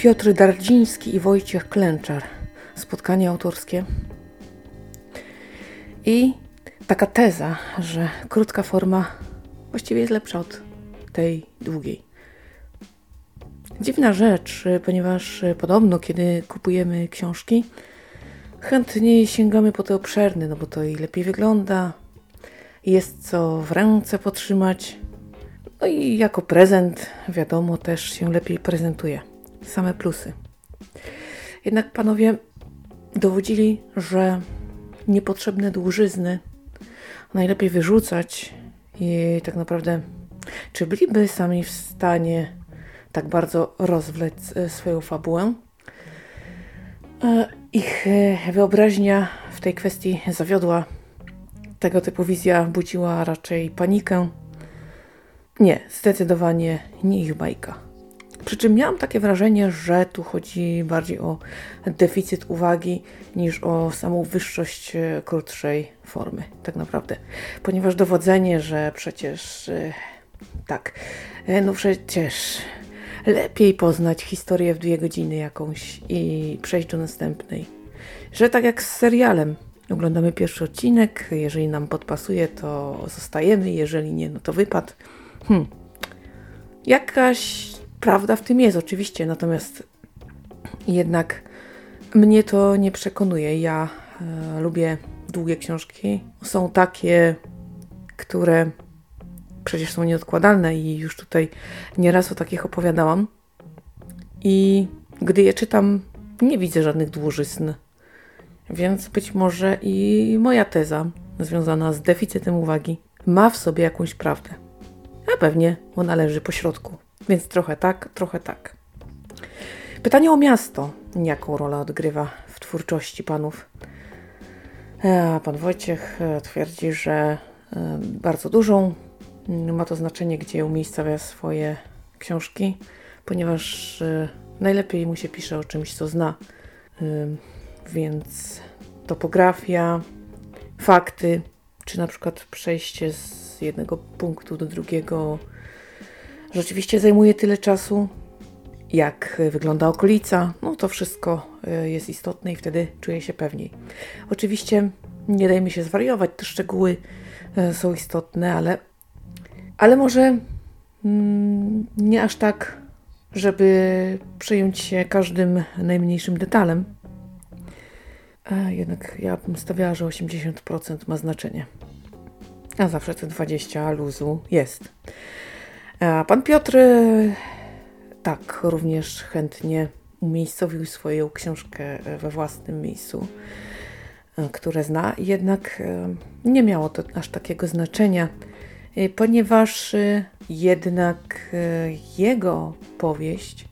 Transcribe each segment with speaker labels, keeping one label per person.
Speaker 1: Piotr Dardziński i Wojciech Klęczar. Spotkanie autorskie. I taka teza, że krótka forma właściwie jest lepsza od tej długiej. Dziwna rzecz, ponieważ podobno, kiedy kupujemy książki, chętniej sięgamy po te obszerne, no bo to i lepiej wygląda, jest co w ręce potrzymać, no i jako prezent, wiadomo, też się lepiej prezentuje. Same plusy. Jednak panowie dowodzili, że niepotrzebne dłużyzny najlepiej wyrzucać i tak naprawdę, czy byliby sami w stanie tak bardzo rozwlec e, swoją fabułę? E, Ich e, wyobraźnia w tej kwestii zawiodła. Tego typu wizja budziła raczej panikę. Nie, zdecydowanie nie ich bajka. Przy czym miałam takie wrażenie, że tu chodzi bardziej o deficyt uwagi niż o samą wyższość e, krótszej formy, tak naprawdę. Ponieważ dowodzenie, że przecież e, tak, e, no przecież lepiej poznać historię w dwie godziny jakąś i przejść do następnej. Że tak jak z serialem, oglądamy pierwszy odcinek, jeżeli nam podpasuje, to zostajemy, jeżeli nie, no to wypad. Hmm. Jakaś prawda w tym jest, oczywiście, natomiast jednak mnie to nie przekonuje. Ja e, lubię długie książki. Są takie, które przecież są nieodkładalne i już tutaj nieraz o takich opowiadałam. I gdy je czytam, nie widzę żadnych dłużyzn. Więc być może i moja teza związana z deficytem uwagi ma w sobie jakąś prawdę. A pewnie ona leży po środku. Więc trochę tak, trochę tak. Pytanie o miasto. Jaką rolę odgrywa w twórczości panów? A pan Wojciech e, twierdzi, że e, bardzo dużą. Ma to znaczenie, gdzie umiejscawia swoje książki, ponieważ e, najlepiej mu się pisze o czymś, co zna. Więc topografia, fakty, czy na przykład przejście z jednego punktu do drugiego rzeczywiście zajmuje tyle czasu, jak wygląda okolica, no to wszystko e, jest istotne i wtedy czuję się pewniej. Oczywiście nie dajmy się zwariować, te szczegóły e, są istotne, ale, ale może mm, nie aż tak, żeby przejąć się każdym najmniejszym detalem. A jednak ja bym stawiała, że 80% ma znaczenie. A zawsze te 20 luzu jest. Pan Piotr tak również chętnie umiejscowił swoją książkę we własnym miejscu, które zna, jednak nie miało to aż takiego znaczenia, ponieważ jednak jego powieść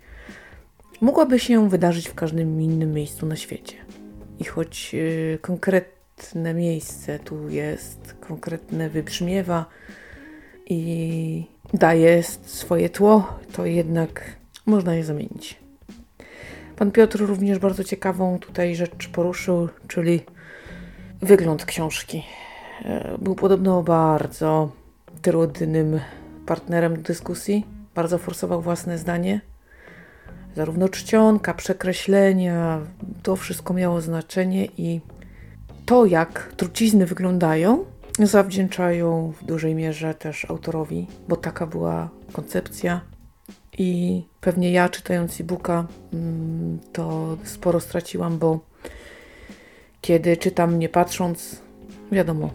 Speaker 1: mogłaby się wydarzyć w każdym innym miejscu na świecie. I choć konkretne miejsce tu jest, konkretne wybrzmiewa i daje swoje tło, to jednak można je zamienić. Pan Piotr również bardzo ciekawą tutaj rzecz poruszył, czyli wygląd książki. E, był podobno bardzo trudnym partnerem do dyskusji, bardzo forsował własne zdanie. Zarówno czcionka, przekreślenia, to wszystko miało znaczenie i to, jak trucizny wyglądają, zawdzięczają w dużej mierze też autorowi, bo taka była koncepcja. I pewnie ja, czytając e-booka, mm, to sporo straciłam, bo kiedy czytam nie patrząc, wiadomo,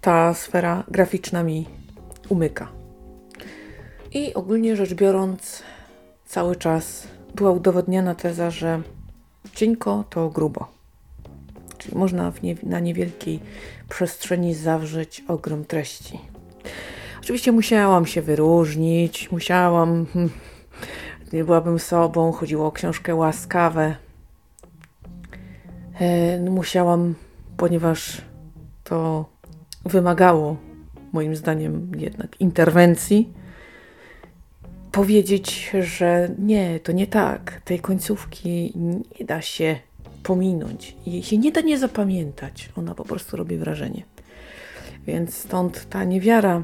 Speaker 1: ta sfera graficzna mi umyka. I ogólnie rzecz biorąc, cały czas była udowodniona teza, że cienko to grubo. Można nie, na niewielkiej przestrzeni zawrzeć ogrom treści. Oczywiście musiałam się wyróżnić, musiałam, hmm, nie byłabym sobą, chodziło o książkę łaskawe. E, no musiałam, ponieważ to wymagało, moim zdaniem, jednak interwencji, powiedzieć, że nie, to nie tak. Tej końcówki nie da się pominąć. Jej się nie da nie zapamiętać. Ona po prostu robi wrażenie. Więc stąd ta niewiara,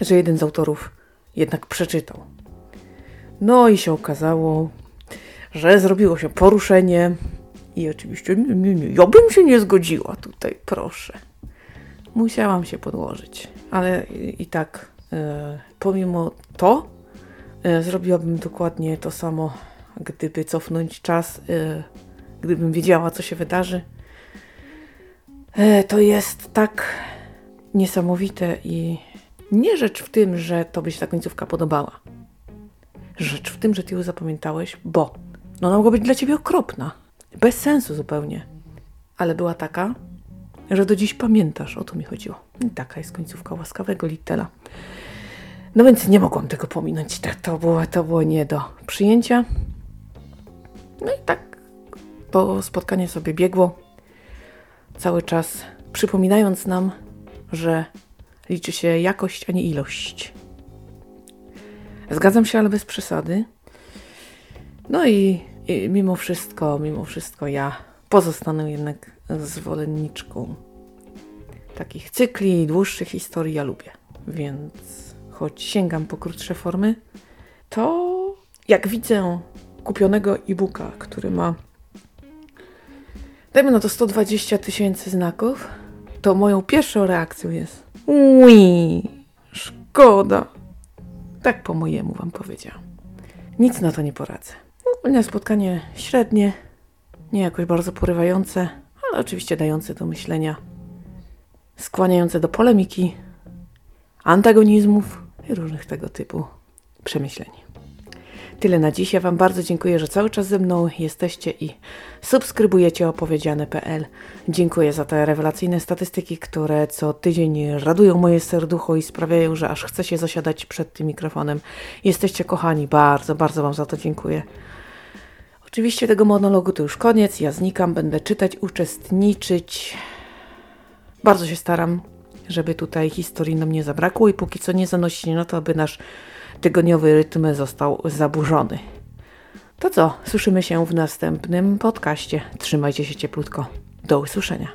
Speaker 1: że jeden z autorów jednak przeczytał. No i się okazało, że zrobiło się poruszenie i oczywiście nie, nie, nie, ja bym się nie zgodziła tutaj, proszę. Musiałam się podłożyć, ale i, tak e, pomimo to e, zrobiłabym dokładnie to samo, gdyby cofnąć czas, e, gdybym wiedziała, co się wydarzy. E, to jest tak niesamowite i nie rzecz w tym, że tobie się ta końcówka podobała. Rzecz w tym, że ty ją zapamiętałeś, bo no ona mogła być dla ciebie okropna. Bez sensu zupełnie. Ale była taka, że do dziś pamiętasz, o to mi chodziło. I taka jest końcówka łaskawego Littela. No więc nie mogłam tego pominąć. To, to, było, to było nie do przyjęcia. No i tak to spotkanie sobie biegło. Cały czas przypominając nam, że liczy się jakość, a nie ilość. Zgadzam się, ale bez przesady. No i, i mimo wszystko, mimo wszystko ja pozostanę jednak zwolenniczką takich cykli, dłuższych historii ja lubię. Więc choć sięgam po krótsze formy, to jak widzę kupionego e-booka, który ma dajmy na to 120 tysięcy znaków, to moją pierwszą reakcją jest Ui, szkoda. Tak po mojemu wam powiedziałam. Nic na to nie poradzę. Ogólnie spotkanie średnie, nie jakoś bardzo porywające, ale oczywiście dające do myślenia, skłaniające do polemiki, antagonizmów i różnych tego typu przemyśleń. Tyle na dziś. Ja Wam bardzo dziękuję, że cały czas ze mną jesteście i subskrybujecie opowiedziane.pl. Dziękuję za te rewelacyjne statystyki, które co tydzień radują moje serducho i sprawiają, że aż chcę się zasiadać przed tym mikrofonem. Jesteście kochani, bardzo, bardzo Wam za to dziękuję. Oczywiście tego monologu to już koniec. Ja znikam, będę czytać, uczestniczyć. Bardzo się staram, żeby tutaj historii nam nie zabrakło i póki co nie zanosi na to, aby nasz tygodniowy rytm został zaburzony. To co, słyszymy się w następnym podcaście. Trzymajcie się cieplutko. Do usłyszenia.